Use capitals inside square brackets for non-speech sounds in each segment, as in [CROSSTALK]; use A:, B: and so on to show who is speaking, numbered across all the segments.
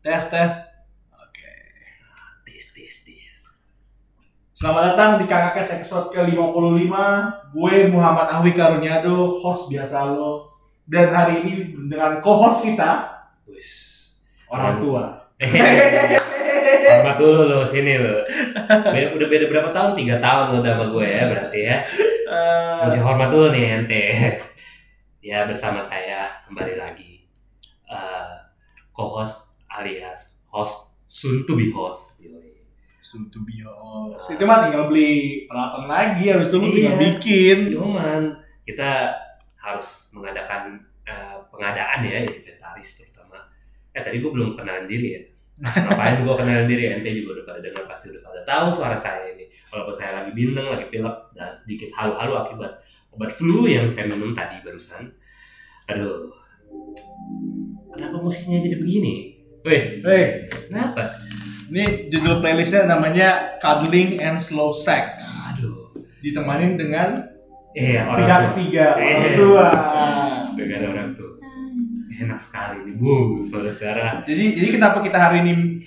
A: Tes tes. Oke.
B: Tis, tis, tis.
A: Selamat datang di KKKS episode ke-55. Gue Muhammad Ahwi Karunyado, host biasa lo. Dan hari ini dengan co-host kita,
B: Wis.
A: orang tua.
B: Hormat dulu lo sini lo. Be- Udah beda berapa tahun? Tiga tahun lo udah sama gue ya berarti ya.
A: Eh,
B: Mesti hormat dulu nih ente. Ya bersama saya kembali lagi. Eh, co-host alias host soon to be host. Yoi.
A: soon to be host. Itu mah tinggal beli peralatan lagi, habis itu lu tinggal
B: Iya.
A: bikin.
B: Cuman kita harus mengadakan eh, pengadaan ya inventaris terutama. Eh tadi gue belum kenalan diri ya. Ngapain gue kenalan diri? Ente juga udah pada dengar pasti udah pada tahu suara saya ini. Walaupun saya lagi bintang, lagi pilek dan sedikit halu-halu akibat obat flu yang saya minum tadi barusan. Aduh, kenapa musiknya jadi begini? Weh,
A: Hei,
B: kenapa?
A: ini judul playlistnya namanya Cuddling and Slow Sex.
B: Aduh,
A: Ditemanin dengan
B: eh orang
A: pihak
B: tua.
A: ketiga, orang
B: Eh.
A: tua.
B: Dengan orang tuh. Enak sekali nih, bung, saudara-saudara.
A: Jadi jadi kenapa kita hari ini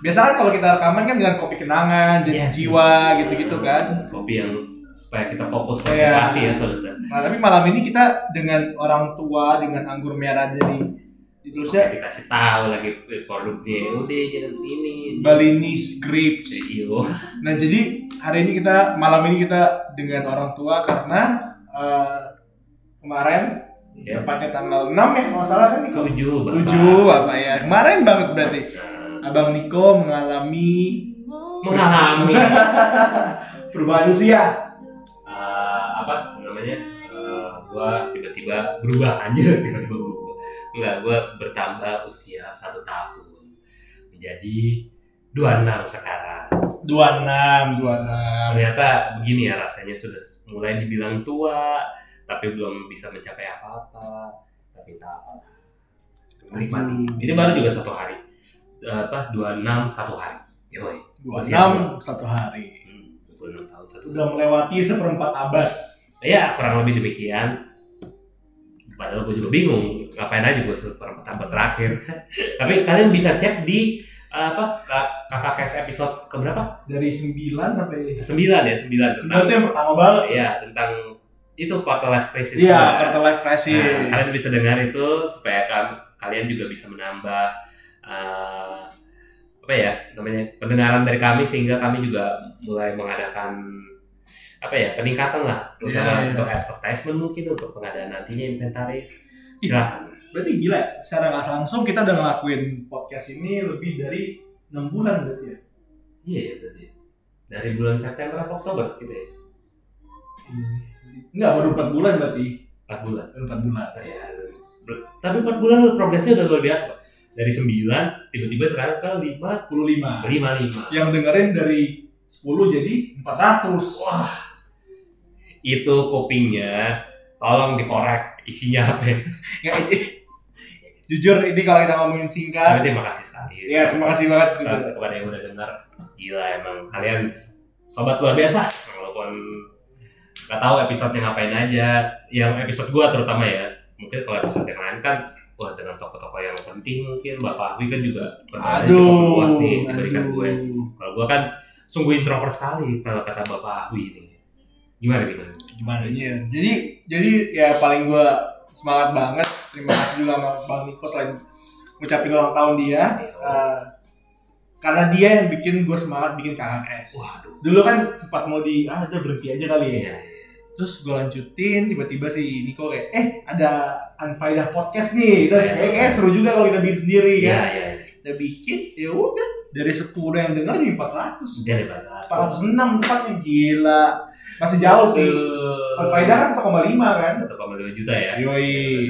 A: biasa kan kalau kita rekaman kan dengan kopi kenangan, jadi
B: Iya.
A: jiwa gitu-gitu kan.
B: kopi yang supaya kita fokus konsentrasi ya saudara
A: Nah, tapi malam ini kita dengan orang tua dengan anggur merah dari ditulisnya
B: dikasih tahu lagi produknya udah jangan ini
A: Balinese grapes.
B: iyo
A: Nah, jadi hari ini kita malam ini kita dengan orang tua karena eh, kemarin
B: ya
A: tepatnya tanggal 6 ya kalau salah kan Niko?
B: tujuh bapak
A: 7 apa ya? Kemarin banget berarti.
B: Nah,
A: Abang Niko mengalami
B: mengalami [LAUGHS]
A: perubahan usia.
B: eh, apa namanya eh, gua tiba-tiba berubah aja enggak gua bertambah usia satu tahun. Menjadi 26 sekarang.
A: 26, 26.
B: ternyata begini ya rasanya sudah mulai dibilang tua tapi belum bisa mencapai apa-apa tapi tak apa menikmati. Ini baru juga satu hari. Apa 26 satu hari. Yoi.
A: 26 satu hari.
B: hmm, 26 tahun satu
A: Udah melewati seperempat abad.
B: ya kurang lebih demikian padahal gue juga bingung ngapain aja gue seperempat abad terakhir [LAUGHS] tapi kalian bisa cek di eh, apa kakak kes episode keberapa
A: Dari 9 sampai
B: sembilan ya sembilan
A: 9
B: tentang
A: itu yang pertama banget.
B: ya tentang itu quarter life crisis
A: Iya, quarter life crisis.
B: Nah, kalian bisa dengar itu supaya kam- kalian juga bisa menambah eh, apa ya namanya pendengaran dari kami sehingga kami juga mulai mengadakan apa ya peningkatan lah terutama
A: Iya, iya.
B: untuk advertisement mungkin untuk pengadaan nantinya inventaris silakan
A: Berarti gila, secara nggak langsung kita udah ngelakuin podcast ini lebih dari 6 bulan berarti ya.
B: iya ya berarti dari bulan September atau Oktober gitu ya
A: Enggak, baru 4 bulan berarti.
B: empat bulan
A: Baru 4 bulan.
B: ya, tapi empat bulan progresnya udah luar biasa Pak. dari sembilan tiba-tiba sekarang ke lima
A: 45.
B: lima lima
A: Yang dengerin dari 10 jadi 400.
B: Wah, itu kupingnya tolong dikorek isinya apa [LAUGHS] ya?
A: Jujur ini kalau kita ngomongin singkat,
B: Tapi terima kasih sekali.
A: ya terima kasih banget.
B: kepada, kepada yang udah dengar. Gila emang kalian sobat luar biasa. Walaupun nggak tahu episode-nya ngapain aja. Yang episode gua terutama ya. Mungkin kalau episode yang lain kan wah dengan toko-toko yang penting mungkin Bapak Awi kan juga
A: Aduh,
B: luas nih diberikan gue.
A: aduh.
B: Kalau gua kan sungguh introvert sekali kalau kata Bapak Awi ini. Gimana gimana?
A: gimana ya jadi jadi ya paling gua semangat banget terima kasih juga sama bang Niko selain ngucapin ulang tahun dia eh, karena dia yang bikin gue semangat bikin KKS
B: Waduh.
A: dulu kan sempat mau di ah udah berhenti aja kali ya
B: Iya.
A: terus gue lanjutin tiba-tiba si Niko kayak eh ada Anfaida podcast nih
B: Iya.
A: kayak, kayak seru juga kalau kita bikin sendiri
B: Iya,
A: kan
B: iya.
A: kita bikin ya udah dari 10 yang denger jadi 400
B: Dari Batak.
A: 406 tepatnya gila masih jauh sih Anfaida kan 1,5 kan
B: 1,2 juta ya.
A: Yoi.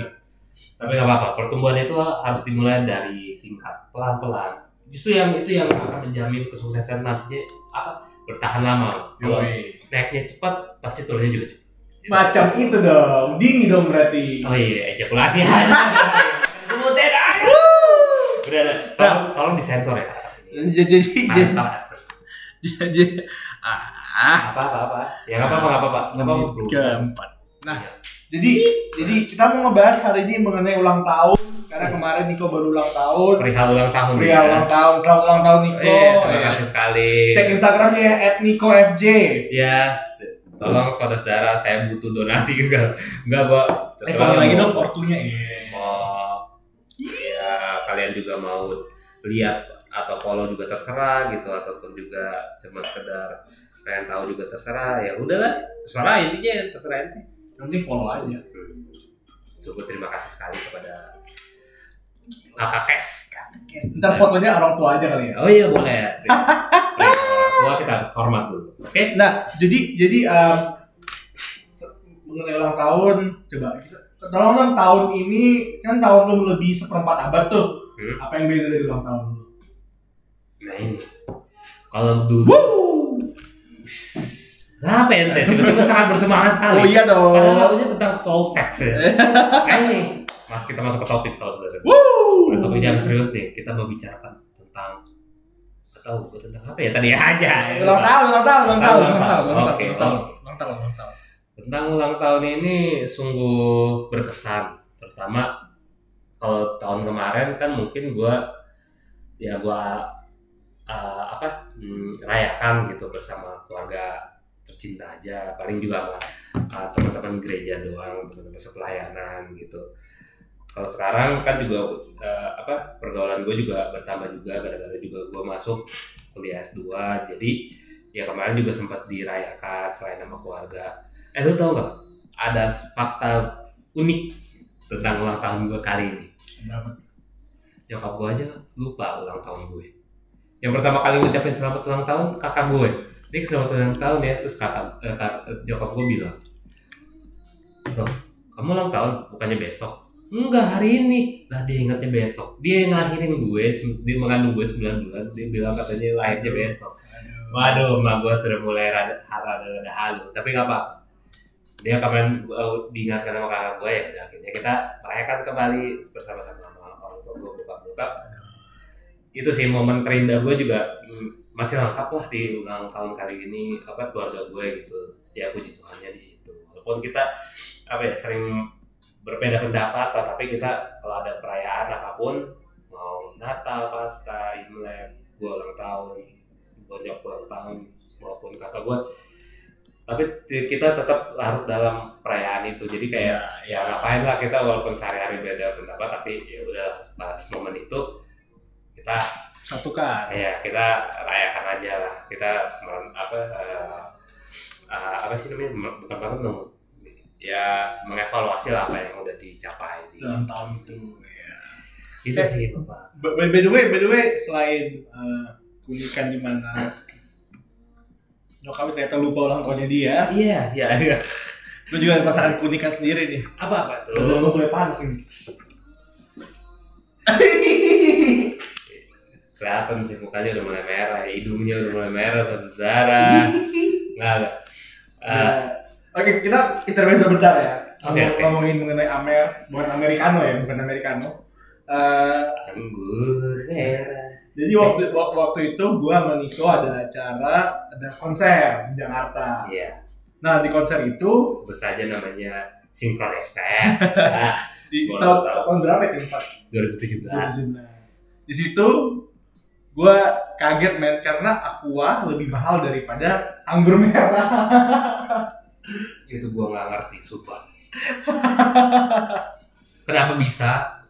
B: Tapi nggak apa-apa, pertumbuhan itu harus dimulai dari singkat, pelan-pelan. Justru yang itu yang akan menjamin kesuksesan nantinya apa bertahan lama. Kalau naiknya cepat, pasti turunnya juga cepat.
A: Macam itu dong, dingin dong berarti.
B: Oh iya, ejakulasi [LAUGHS] Sebutin aja. Udah, udah. tolong, tolong disensor ya.
A: Jadi jadi jadi jadi ah
B: Apa apa apa. Ya nggak apa-apa nggak apa-apa. Nggak apa-apa
A: keempat. Nah, jadi jadi kita mau ngebahas hari ini mengenai ulang tahun karena kemarin Niko baru ulang tahun.
B: Perihal ulang tahun.
A: Pria
B: ya.
A: ulang tahun, selamat ulang tahun Niko.
B: Iya, terima
A: Ya.
B: kasih sekali.
A: Cek Instagramnya ya @nikofj.
B: Ya, tolong saudara-saudara saya butuh donasi enggak. Enggak, Pak.
A: Eh, panggil lagi dong ortunya. Iya.
B: Mau ya kalian juga mau lihat atau follow juga terserah gitu ataupun juga cuma sekedar pengen tahu juga terserah ya udahlah terserah intinya terserah
A: Nanti follow aja.
B: cukup terima kasih sekali kepada kakak Kes
A: Ntar fotonya orang tua aja kali ya.
B: oh iya boleh orang tua kita harus hormat dulu oke
A: Nah, jadi jadi um, mengenai ulang tahun, coba kita tolong dong tahun ini kan tahun lu lebih seperempat abad tuh.
B: Hmm.
A: Apa yang beda dari ulang tahun lu?
B: nah ini kalau dulu
A: Woo!
B: Kenapa ente tiba-tiba sangat bersemangat sekali
A: Oh iya dong.
B: Padahal lagunya tentang soul sex ya. [LAUGHS] ini, mas kita masuk ke topik soal saudara.
A: Woo!
B: Topik yang serius nih, kita membicarakan tentang atau tentang apa ya tadi aja.
A: Ulang tahun, ulang tahun, ulang tahun, ulang tahun, ulang tahun,
B: Oke,
A: ulang tahun, ulang tahun, ulang tahun.
B: Tentang ulang tahun ini sungguh berkesan, terutama kalau tahun kemarin kan mungkin gua ya gua uh, apa hmm, rayakan gitu bersama keluarga tercinta aja. Paling juga sama uh, teman-teman gereja doang teman-teman sepelayanan gitu. Kalau sekarang kan juga uh, apa pergaulan gue juga bertambah juga gara-gara juga gue masuk kuliah S2 jadi ya kemarin juga sempat dirayakan selain sama keluarga. Eh lu tau gak ada fakta unik tentang ulang tahun gue kali ini.
A: Dapat.
B: nyokap gue aja lupa ulang tahun gue. Yang pertama kali ngucapin selamat ulang tahun kakak gue dia selamat ulang tahun ya terus kakak eh, kak- eh, nyokap gue bilang loh kamu ulang tahun bukannya besok? Enggak hari ini. Lah dia ingatnya besok. Dia yang ngelahirin gue dia mengandung gue 9 bulan dia bilang katanya lahirnya besok. waduh emak gue sudah mulai rada rada rada halu. Tapi nggak apa dia kemarin uh, diingatkan sama kakak gue ya udah akhirnya kita merayakan kembali bersama-sama sama orang tua gue bokap itu sih momen terindah gue juga mm, masih lengkap lah di ulang tahun kali ini apa keluarga gue gitu. Ya puji Tuhannya di situ. Walaupun kita apa ya sering berbeda pendapat tapi kita kalau ada perayaan apa pun mau Natal, Pasca, Imlek, gue ulang tahun, banyak ulang tahun maupun kakak gue tapi kita tetap larut dalam perayaan itu. Jadi kayak ya ngapain lah kita walaupun sehari-hari beda pendapat tapi ya udah pas momen itu kita
A: Satukan.
B: ya kita rayakan aja lah kita apa eh, eh, apa sih namanya bukan merenung ya mengevaluasi lah apa yang udah dicapai di
A: Ulang tahun itu. Ya.
B: itu
A: Eh.
B: sih bapak
A: By, by the way, by the way, selain uh, keunikan di mana nyokap ternyata lupa ulang tahunnya dia,
B: iya iya iya
A: gue juga merasakan keunikan sendiri nih.
B: apa apa tuh
A: gue mulai panas ini.
B: Kelihatan sih mukanya udah mulai merah hidungnya udah mulai merah saudara [LAUGHS] nggak nggak Eh,
A: Nah, Oke, kita intermezzo bentar ya.
B: Oke,
A: Ngomong-
B: oke.
A: Ngomongin mengenai Amer, bukan Americano ya, bukan Americano. Eh,
B: anggur merah
A: jadi waktu waktu, waktu itu gua sama Niko ada acara, ada konser di Jakarta.
B: iya
A: Nah di konser itu
B: sebut saja namanya Synchron Express [LAUGHS] nah,
A: di tahun,
B: tahu.
A: tahun berapa ya? Empat
B: 2017
A: 2017. Di situ gue kaget men karena aqua lebih mahal daripada anggur merah.
B: itu gua nggak ngerti sumpah. Kenapa bisa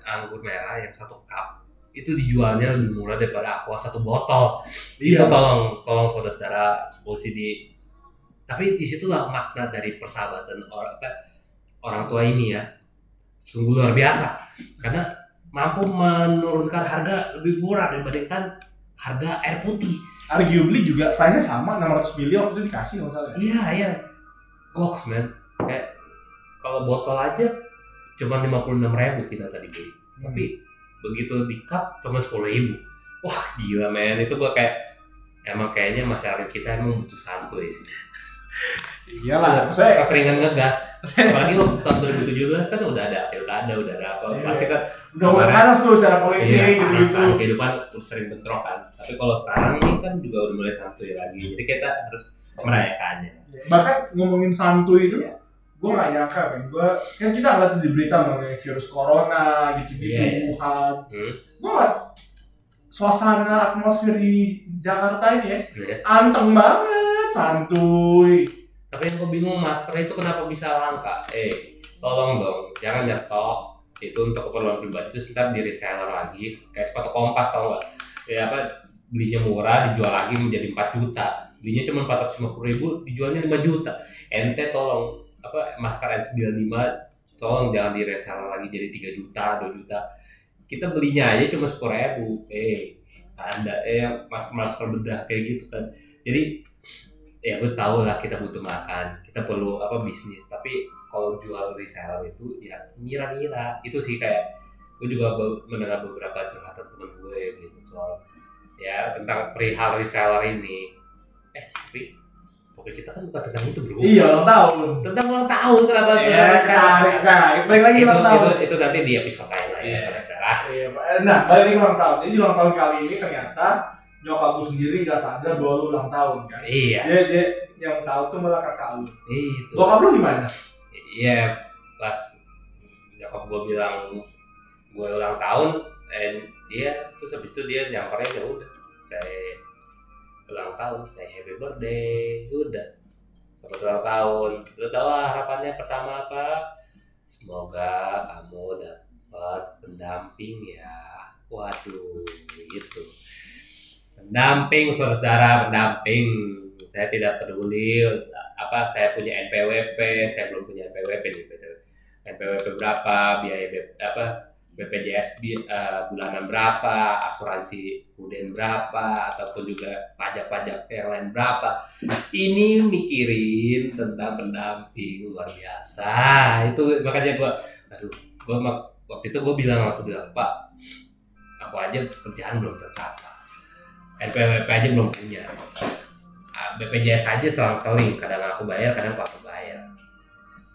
B: anggur merah yang satu cup itu dijualnya lebih murah daripada aqua satu botol? Itu tolong tolong saudara-saudara OCD tapi di situlah makna dari persahabatan orang apa orang tua ini ya. Sungguh luar biasa. Karena mampu menurunkan harga lebih murah dibandingkan harga air putih.
A: Arguably juga size sama 600 ml waktu itu dikasih nggak salah. ya.
B: iya iya. Goks man. Kayak kalau botol aja cuma lima puluh ribu kita tadi beli tapi begitu di cup cuma sepuluh ribu. Wah gila men itu gua kayak emang kayaknya masyarakat kita emang butuh santuy sih
A: Iyalah, maksudnya
B: keseringan ngegas [LAUGHS] apalagi waktu tahun 2017 kan udah ada pilkada udah ada apa
A: Iya.
B: pasti kan
A: udah mulai panas tuh secara politik
B: iya
A: gitu gitu.
B: kan kehidupan terus sering bentrok kan tapi kalau sekarang ini kan juga udah mulai santuy lagi jadi kita harus merayakannya
A: Bahkan ngomongin santuy itu,
B: Iya.
A: gue gak nyangka kan gue kan kita ngeliat di berita mengenai virus corona gitu gitu
B: Iya, iya.
A: Wuhan
B: Hmm.
A: gue suasana atmosfer di Jakarta ini ya
B: Iya.
A: anteng banget santuy
B: Tapi yang gue bingung masker itu kenapa bisa langka? Eh, tolong dong, jangan nyetok itu untuk keperluan pribadi itu ntar di reseller lagi kayak sepatu kompas tau gak? Ya apa belinya murah dijual lagi menjadi 4 juta belinya cuma 450 ribu dijualnya 5 juta ente tolong apa masker N95 tolong jangan di reseller lagi jadi 3 juta 2 juta kita belinya aja cuma 10 ribu eh anda eh masker masker bedah kayak gitu kan jadi ya gue tau lah kita butuh makan kita perlu apa bisnis tapi kalau jual reseller itu ya ngira-ngira itu sih kayak gue juga mendengar beberapa curhatan temen gue gitu soal ya tentang perihal reseller ini eh tapi pokoknya kita kan bukan tentang itu bro
A: iya ulang tahun
B: tentang ulang tahun kenapa tentang reseller?
A: menarik. Nah, balik lagi
B: itu,
A: ulang
B: itu,
A: tahun.
B: itu nanti di episode lain lah ya
A: Iya.
B: Saudara-saudara
A: Iya, Pak. Nah, balik lagi ulang tahun. Jadi ulang tahun kali ini ternyata nyokap lu sendiri gak sadar bahwa lu ulang tahun kan.
B: iya
A: Dia, dia yang tahu tuh malah kakak lu.
B: itu
A: Bokap lu gimana?
B: Iya, pas nyokap gue bilang gue ulang tahun, and iya, terus habis itu dia nyamperin ya udah, saya ulang tahun, saya happy birthday, udah, selamat ulang tahun. Lu tahu harapannya pertama apa? Semoga kamu dapat pendamping ya. Waduh, gitu. Pendamping, saudara, pendamping. Saya tidak peduli apa saya punya NPWP, saya belum punya NPWP nih. NPWP berapa, biaya apa BPJS bi- eh, bulanan berapa, asuransi kemudian berapa, ataupun juga pajak-pajak yang lain berapa. Ini mikirin tentang pendamping luar biasa. Itu makanya gua, aduh, gua waktu itu gua bilang langsung bilang Pak, aku aja kerjaan belum tertata, NPWP aja belum punya. Ah, BPJS aja selang-seling, kadang aku bayar, kadang aku bayar.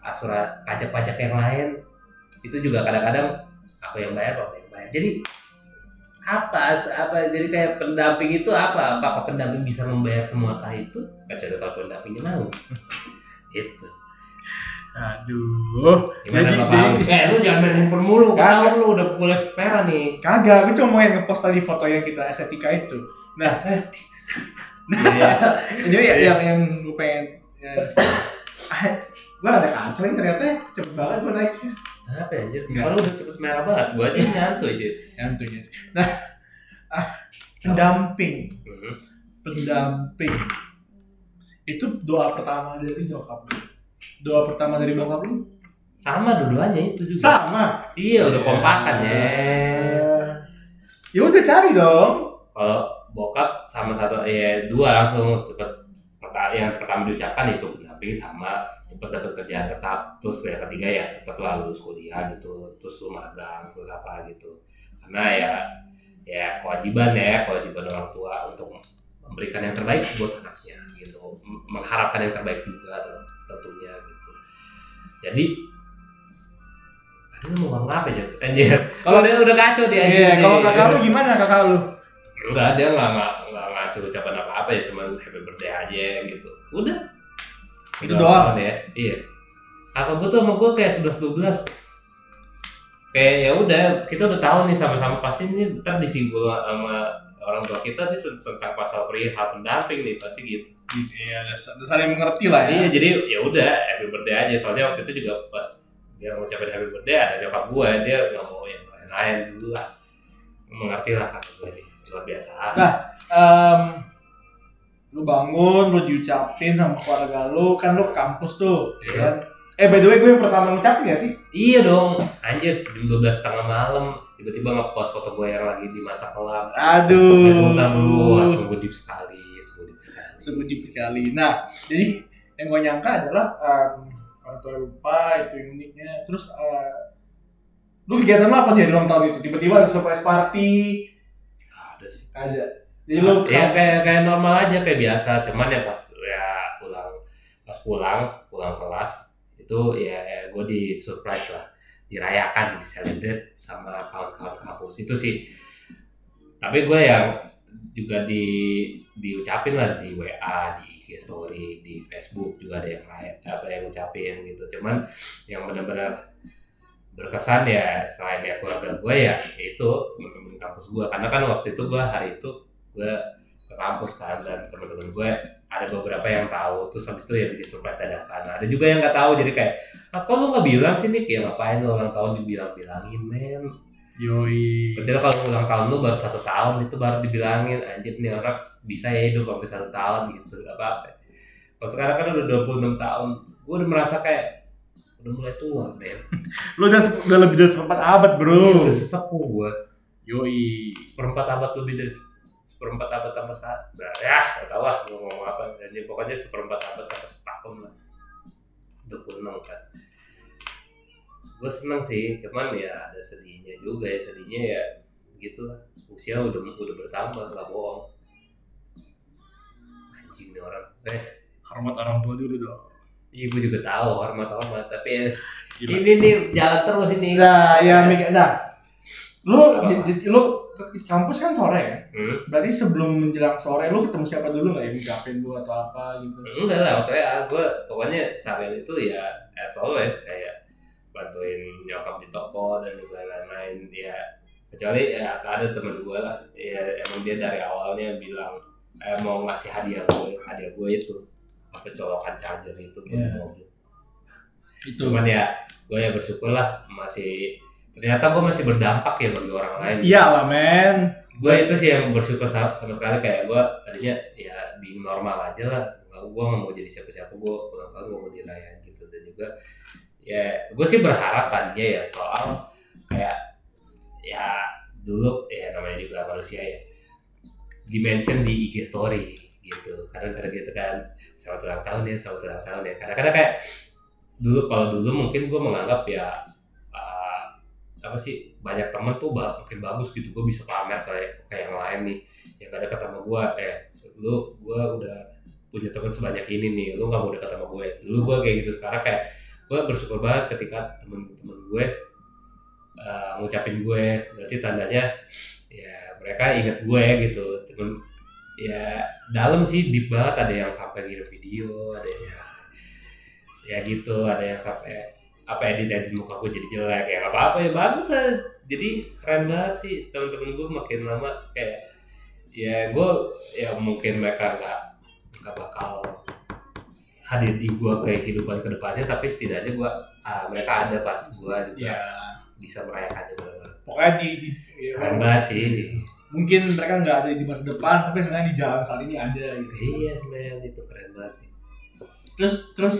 B: Asuran pajak-pajak yang lain itu juga kadang-kadang aku yang bayar, aku yang bayar. Jadi apa apa jadi kayak pendamping itu apa? Apakah pendamping bisa membayar semua kah itu? Kecuali kalau pendampingnya mau. [LAUGHS] Itu.
A: Aduh.
B: Gimana
A: Jadi-
B: Bapak? Eh, lu jangan main handphone mulu. Tahu lu udah mulai merah nih.
A: Kagak, gue cuma mau yang ngepost tadi foto yang kita estetika itu. Nah,
B: Iya. [LAUGHS]
A: jadi ya, yang yang gue pengen ya, ah, gue ada kacau ini ternyata cepet banget gue naiknya.
B: Apa ya, anjir? Kalau udah cepet merah banget, gua aja nyantuy aja.
A: Santuy. Nah, ah, pendamping,
B: Hmm.
A: pendamping. Itu doa pertama dari nyokap lu. Doa pertama dari bokap lu?
B: Sama dua-duanya itu juga.
A: Sama.
B: Iya, udah kompakan ya.
A: Ya udah cari dong.
B: Kalau bokap sama satu ya dua langsung cepet perta- yang pertama diucapkan itu pendamping sama cepet dapat kerjaan tetap terus yang ketiga ya tetap lah lulus kuliah gitu terus lu magang terus apa gitu karena ya ya kewajiban ya kewajiban orang tua untuk memberikan yang terbaik buat anaknya gitu mengharapkan yang terbaik juga tent- tentunya gitu jadi tadi mau ngomong apa aja anjir kalau dia udah kacau dia anjir
A: Iya, kalau kakak lu gimana kakak lu?
B: Enggak, dia nggak nggak nggak ngasih ucapan apa apa ya, cuma happy birthday aja gitu. Udah.
A: Itu doang?
B: ya. Iya. Apa gue tuh sama gue kayak 11 12 kayak ya udah kita udah tahu nih sama-sama pasti ini ntar disinggul sama orang tua kita nih tentang pasal perihal pendamping nih pasti gitu.
A: Iya, udah udah saling mengerti lah
B: Iya
A: ya.
B: jadi ya udah happy birthday aja soalnya waktu itu juga pas dia ngucapin happy birthday ada nyokap gue dia nggak mau yang lain-lain dulu lah mengerti lah kata gue nih luar biasa.
A: Em, lu bangun, lu diucapin sama keluarga lu, kan lu ke kampus tuh,
B: Iya.
A: kan? Eh by the way, gue yang pertama ngucapin ya sih?
B: Iya dong, anjir jam 12 tengah malam tiba-tiba ngepost foto gue yang lagi di masa kelam. Itu dulu,
A: Aduh,
B: sungguh deep sekali, sungguh deep sekali.
A: Sungguh deep sekali. Nah, jadi yang gue nyangka adalah em, orang tua lupa itu yang uniknya. Terus eh, lu kegiatan lu apa nih di ulang tahun itu? Tiba-tiba ada surprise party,
B: ada sih.
A: ada. Jadi lu
B: Ya kayak kayak normal aja kayak biasa, cuman ya pas ya pulang pas pulang pulang kelas itu ya gue di surprise lah, dirayakan, di celebrate sama kawan-kawan kampus itu sih. Tapi gue yang juga di diucapin lah di WA, di IG story di Facebook juga ada yang apa yang ngucapin gitu. Cuman yang benar-benar berkesan ya selain ya keluarga gue ya itu teman-teman kampus gue karena kan waktu itu gue hari itu gue ke kampus kan dan teman-teman gue ada beberapa yang tahu. Terus habis itu ya bikin surprise dadakan. Ada juga yang nggak tahu jadi kayak ah, kok lu nggak bilang sih nih ya ngapain lu ulang tahun dibilang-bilangin men
A: Yoi.
B: Berarti kalau ulang tahun lu baru satu tahun itu baru dibilangin anjir nih orang bisa ya hidup sampai satu tahun gitu gak apa-apa. Kalau sekarang kan udah 26 tahun, gue udah merasa kayak udah mulai tua men. [LAUGHS]
A: Lu udah, udah lebih dari seperempat abad, bro.
B: Udah sesepuh gue.
A: Yoi.
B: Seperempat abad lebih dari seperempat abad tambah saat. Ya gak tau lah mau ngomong apa. Jadi pokoknya seperempat abad tambah setahun lah. 26 kan. Gue seneng sih, cuman ya ada sedihnya juga ya. Sedihnya ya gitu lah. Usia udah udah bertambah, gak bohong. Anjing nih orang. Eh,
A: Hormat orang tua dulu dong.
B: iya gue juga tahu hormat-hormat. Tapi ya,
A: Gimana?
B: ini nih jalan terus ini.
A: Nah, ya Mik, nah. Lu j- j- lu ke kampus kan sore ya?
B: Hmm?
A: Berarti sebelum menjelang sore lu ketemu siapa dulu nggak ya? Ngucapin lu atau apa gitu?
B: Enggak lah, waktu ya gue pokoknya seharian itu ya as always kayak bantuin nyokap di toko dan juga lain-lain. Ya kecuali ya ada temen gue lah. Ya emang dia dari awalnya bilang eh, mau ngasih hadiah gue hadiah gue itu apa colokan charger itu
A: Iya.
B: mobil.
A: Itu.
B: cuman ya gue ya bersyukur lah masih ternyata gue masih berdampak ya bagi orang lain.
A: Iyalah, men.
B: gue itu sih yang bersyukur sama, sama sekali. Kayak gue tadinya ya being normal aja lah. Gue nggak mau jadi siapa-siapa. Gue ulang tahun gue mau dirayain gitu. Dan juga ya gue sih berharap tadinya ya soal kayak ya dulu ya namanya juga manusia ya dimention di IG story gitu. Kadang-kadang gitu kan selamat ulang tahun ya selamat ulang tahun ya. Kadang-kadang kayak dulu kalau dulu mungkin gue menganggap ya uh, apa sih banyak temen tuh bah, mungkin bagus gitu. Gue bisa pamer kayak kayak yang lain nih yang deket sama gue eh lu gue udah punya teman sebanyak ini nih lu nggak mau deket sama gue dulu gue kayak gitu. Sekarang kayak gue bersyukur banget ketika temen-temen gue uh, ngucapin gue. Berarti tandanya ya mereka ingat gue gitu. Temen ya dalam sih deep banget. Ada yang sampai ngirim video ada yang sampai ya gitu. Ada yang sampai apa edit edit muka gue jadi jelek. Ya nggak apa-apa ya bagus lah. Jadi keren banget sih temen-temen gue makin lama kayak ya gue ya mungkin mereka nggak nggak bakal hadir di gue kayak kehidupan ke depannya tapi setidaknya gue ah, mereka ada pas gue juga
A: Ya,
B: bisa merayakannya benar-benar
A: pokoknya di, di ya,
B: keren banget sih
A: mungkin mereka nggak ada di masa depan, tapi sebenarnya di jalan saat ini ada gitu.
B: iya men itu keren banget sih
A: Terus terus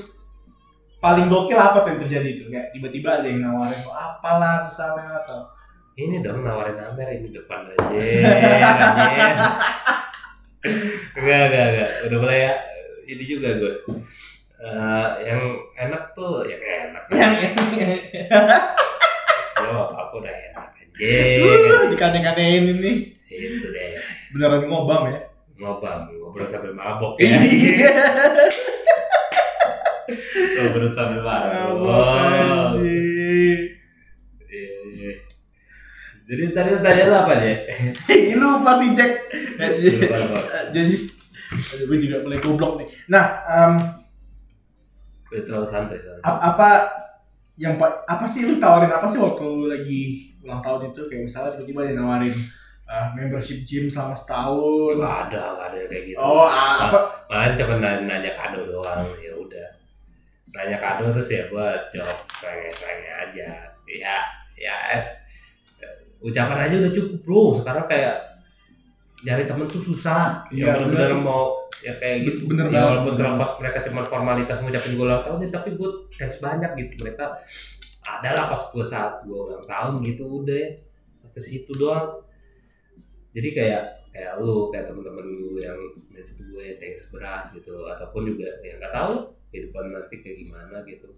A: paling gokil apa tuh yang terjadi itu? Kayak tiba-tiba ada yang nawarin lo apalah misalnya atau
B: ini dong nawarin Amer ini depan aja [LAUGHS] anjir. enggak enggak enggak udah mulai ya ini juga gue Eh, yang enak tuh yang enak
A: yang ini
B: gue apa udah enak aja
A: dikane-kanein ini
B: itu deh
A: beneran ngobam ya.
B: ngobam ngobrol sambil mabok ya
A: Iya.
B: ngobrol sambil mabok. Iya. jadi tadi tanya apa aja
A: Ih, lupa sih Jack.
B: Lupa, lupa.
A: Jadi aduh, gue juga mulai goblok nih. Nah,
B: Udah terlalu santai soalnya
A: ap- apa yang pa- apa sih lu tawarin apa sih waktu lu lagi ulang tahun itu kayak misalnya tiba-tiba dia nawarin uh, membership gym selama setahun.
B: Gak ada, gak ada kayak gitu.
A: Oh, ah, apa?
B: Malah cuma nanya, nanya kado doang, ya udah. Nanya kado terus ya buat jawab serengnya aja. Ya, ya es. Ucapan aja udah cukup bro. Sekarang kayak nyari temen tuh susah.
A: Iya,
B: yang bener-bener mau ya kayak gitu.
A: Bener
B: ya walaupun terlepas mereka cuma formalitas ngucapin gue ulang tahun, ya, tapi gue thanks banyak gitu. Mereka adalah pas gue saat gue ulang tahun gitu udah ya. Sampai situ doang jadi kayak kayak lu kayak teman-teman lu yang message gue thanks berat gitu ataupun juga ya nggak tahu kehidupan nanti kayak gimana gitu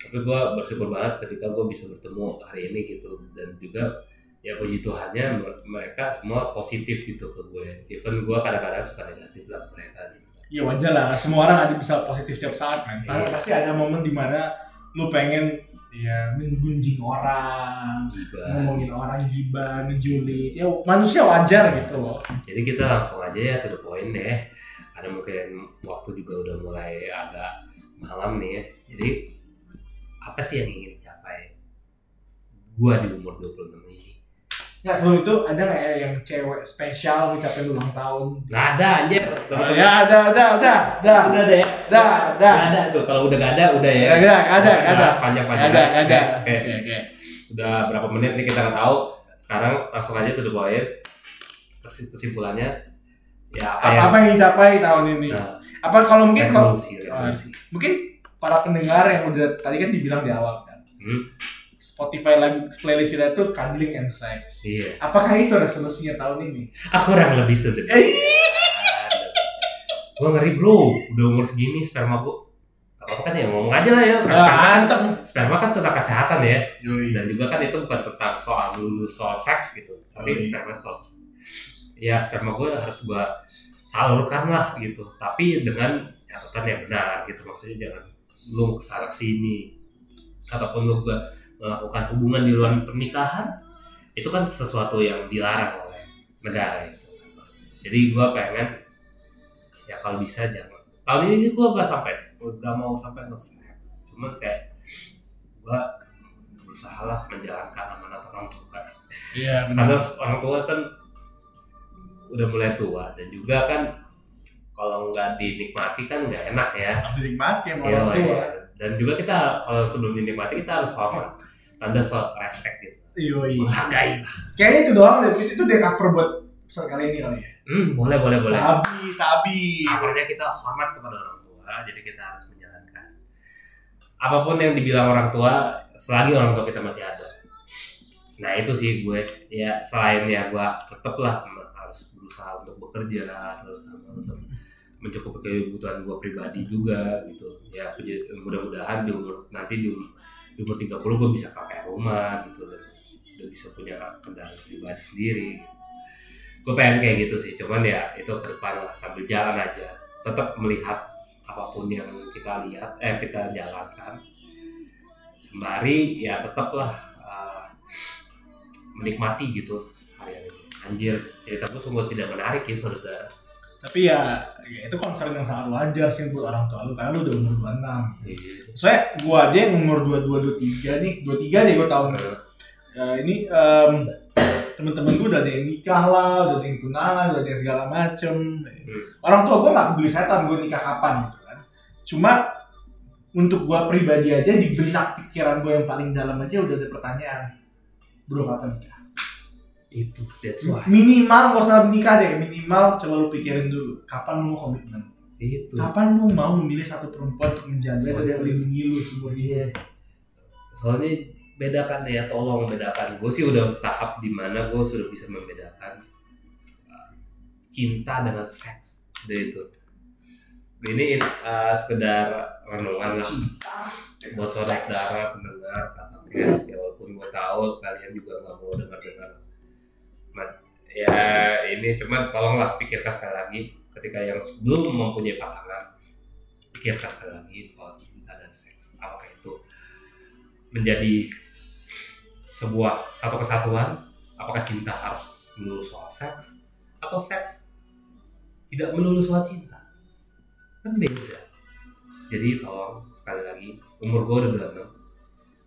B: tapi gue bersyukur banget ketika gue bisa bertemu hari ini gitu dan juga ya puji Tuhannya mer- mereka semua positif gitu ke gue even gue kadang-kadang suka negatif lah mereka gitu
A: Ya wajar lah, semua orang ada bisa positif tiap saat, men.
B: Iya.
A: Pasti ada momen di mana lu pengen ya menggunjing orang,
B: gibah
A: ngomongin orang gibah, ngejulit. Ya manusia wajar gitu loh.
B: jadi kita langsung aja ya to the point deh karena mungkin waktu juga udah mulai agak malam nih ya jadi apa sih yang ingin dicapai gua di umur 26 ini
A: Nggak sebelum itu ada nggak ya yang cewek spesial ngucapin ulang tahun?
B: nggak ada anjir.
A: Oh, ya? Ada ada ada ada.
B: Udah ada ya
A: ada. Ada
B: Nggak ada tuh. Kalau udah gak ada udah ya.
A: Ada ada ada.
B: Panjang panjang
A: ada ada.
B: oke
A: Oke oke.
B: udah berapa menit nih kita nggak tahu. Sekarang langsung aja tuh Kes- kesimpulannya ya apa,
A: Apa,
B: yang
A: apa yang dicapai tahun ini?
B: Nah,
A: Apa kalau mungkin kalau
B: resolusi resolusi.
A: Mungkin para pendengar yang udah tadi kan dibilang di awal kan.
B: Hmm.
A: Spotify lagu playlist kita itu cuddling and sex.
B: iya.
A: Apakah itu resolusinya tahun ini?
B: aku kurang lebih sedih gue ngeri bro. Udah umur segini sperma gue apa-apa kan ya ngomong aja lah ya. Sperma,
A: Ah,
B: sperma kan tentang kesehatan ya.
A: Yoi.
B: dan juga kan itu bukan tentang soal dulu soal seks gitu. Tapi
A: iya.
B: sperma soal ya sperma gue harus gue salurkan lah gitu. Tapi dengan catatan yang benar gitu. Maksudnya jangan lu ke sana sini. Ataupun lu gak melakukan hubungan di luar pernikahan itu kan sesuatu yang dilarang oleh negara itu. Jadi gue pengen ya kalau bisa jangan. Tahun ini sih gue gak sampai udah mau sampai ke cuman kayak gue berusaha lah menjalankan amanat orang tua.
A: Iya
B: karena orang tua kan udah mulai tua dan juga kan kalau nggak dinikmati kan nggak enak ya.
A: Harus dinikmati sama
B: Iya,
A: orang tua.
B: iya. dan juga kita kalau sebelum dinikmati kita harus hormat tanda so respect gitu
A: Yoi.
B: menghargai
A: Kayaknya itu doang deh. Itu dia cover buat episode kali ini kali ya.
B: hmm boleh boleh boleh
A: Sabi, sabi.
B: akhirnya kita hormat kepada orang tua jadi kita harus menjalankan apa pun yang dibilang orang tua selagi orang tua kita masih ada nah itu sih gue ya selain ya gue tetep lah harus berusaha untuk bekerja terutama untuk mencukupi kebutuhan gue pribadi juga gitu ya mudah-mudahan di umur nanti di, um- di umur 30 gue bisa kakek rumah gitu dan udah bisa punya kendaraan pribadi sendiri. Gue pengen kayak gitu sih cuman ya itu ke depan lah sambil jalan aja. Tetap melihat apa pun yang kita lihat eh kita jalankan. Sembari ya tetaplah uh, menikmati gitu hari ini anjir cerita gue sungguh tidak menarik ya saudara
A: Tapi ya, ya itu concern yang sangat wajar sih buat orang tua lu karena lu udah umur 26.
B: Iya.
A: Soalnya gua aja yang umur 22 23 nih, 23 nih gua tahun. Ya ini em, temen-temen gue udah ada yang nikah lah, udah ada yang tunangan, udah ada yang segala macem. Orang tua gue gak peduli setan gue nikah kapan gitu kan. Cuma untuk gue pribadi aja di benak pikiran gue yang paling dalam aja udah ada pertanyaan. Bro kapan nikah?
B: Itu that's why.
A: Minimal gak usah nikah deh, minimal coba lu pikirin dulu. Kapan lu mau komitmen?
B: itu.
A: Kapan lu mau memilih satu perempuan untuk menjaga dan melindungi lu seumur
B: iya. Soalnya bedakan ya tolong bedakan. Gue sih udah tahap di mana gue sudah bisa membedakan uh, cinta dengan seks. Udah itu. Ini uh, sekedar renungan lah. Buat saudara pendengar Chris ya walaupun gue tahu kalian juga nggak mau dengar dengar ya ini cuman tolonglah pikirkan sekali lagi. Ketika yang belum mempunyai pasangan pikirkan sekali lagi soal cinta dan seks. Apakah itu menjadi sebuah satu kesatuan? Apakah cinta harus melulu soal seks? Atau seks tidak melulu soal cinta? Kan beda. Jadi tolong sekali lagi umur gue udah berapa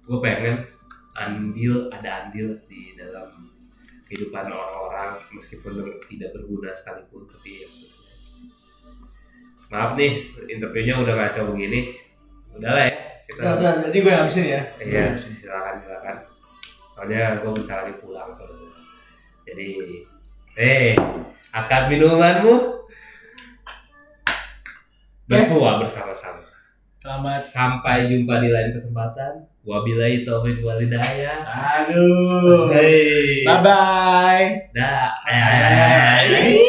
B: gue pengen andil ada andil di dalam kehidupan orang-orang meskipun tidak berguna sekalipun tapi ya maaf nih interviewnya udah ngaco begini udahlah ya kita
A: Udah, udah, jadi gue habisin ya.
B: Iya, silakan silakan. Soalnya gue bentar lagi pulang saudara. Jadi, eh, akad minumanmu bersua bersama-sama.
A: Selamat.
B: Sampai jumpa di lain kesempatan. Wabillahi taufiq walhidayah.
A: Aduh.
B: Hei,
A: Bye bye.
B: dah.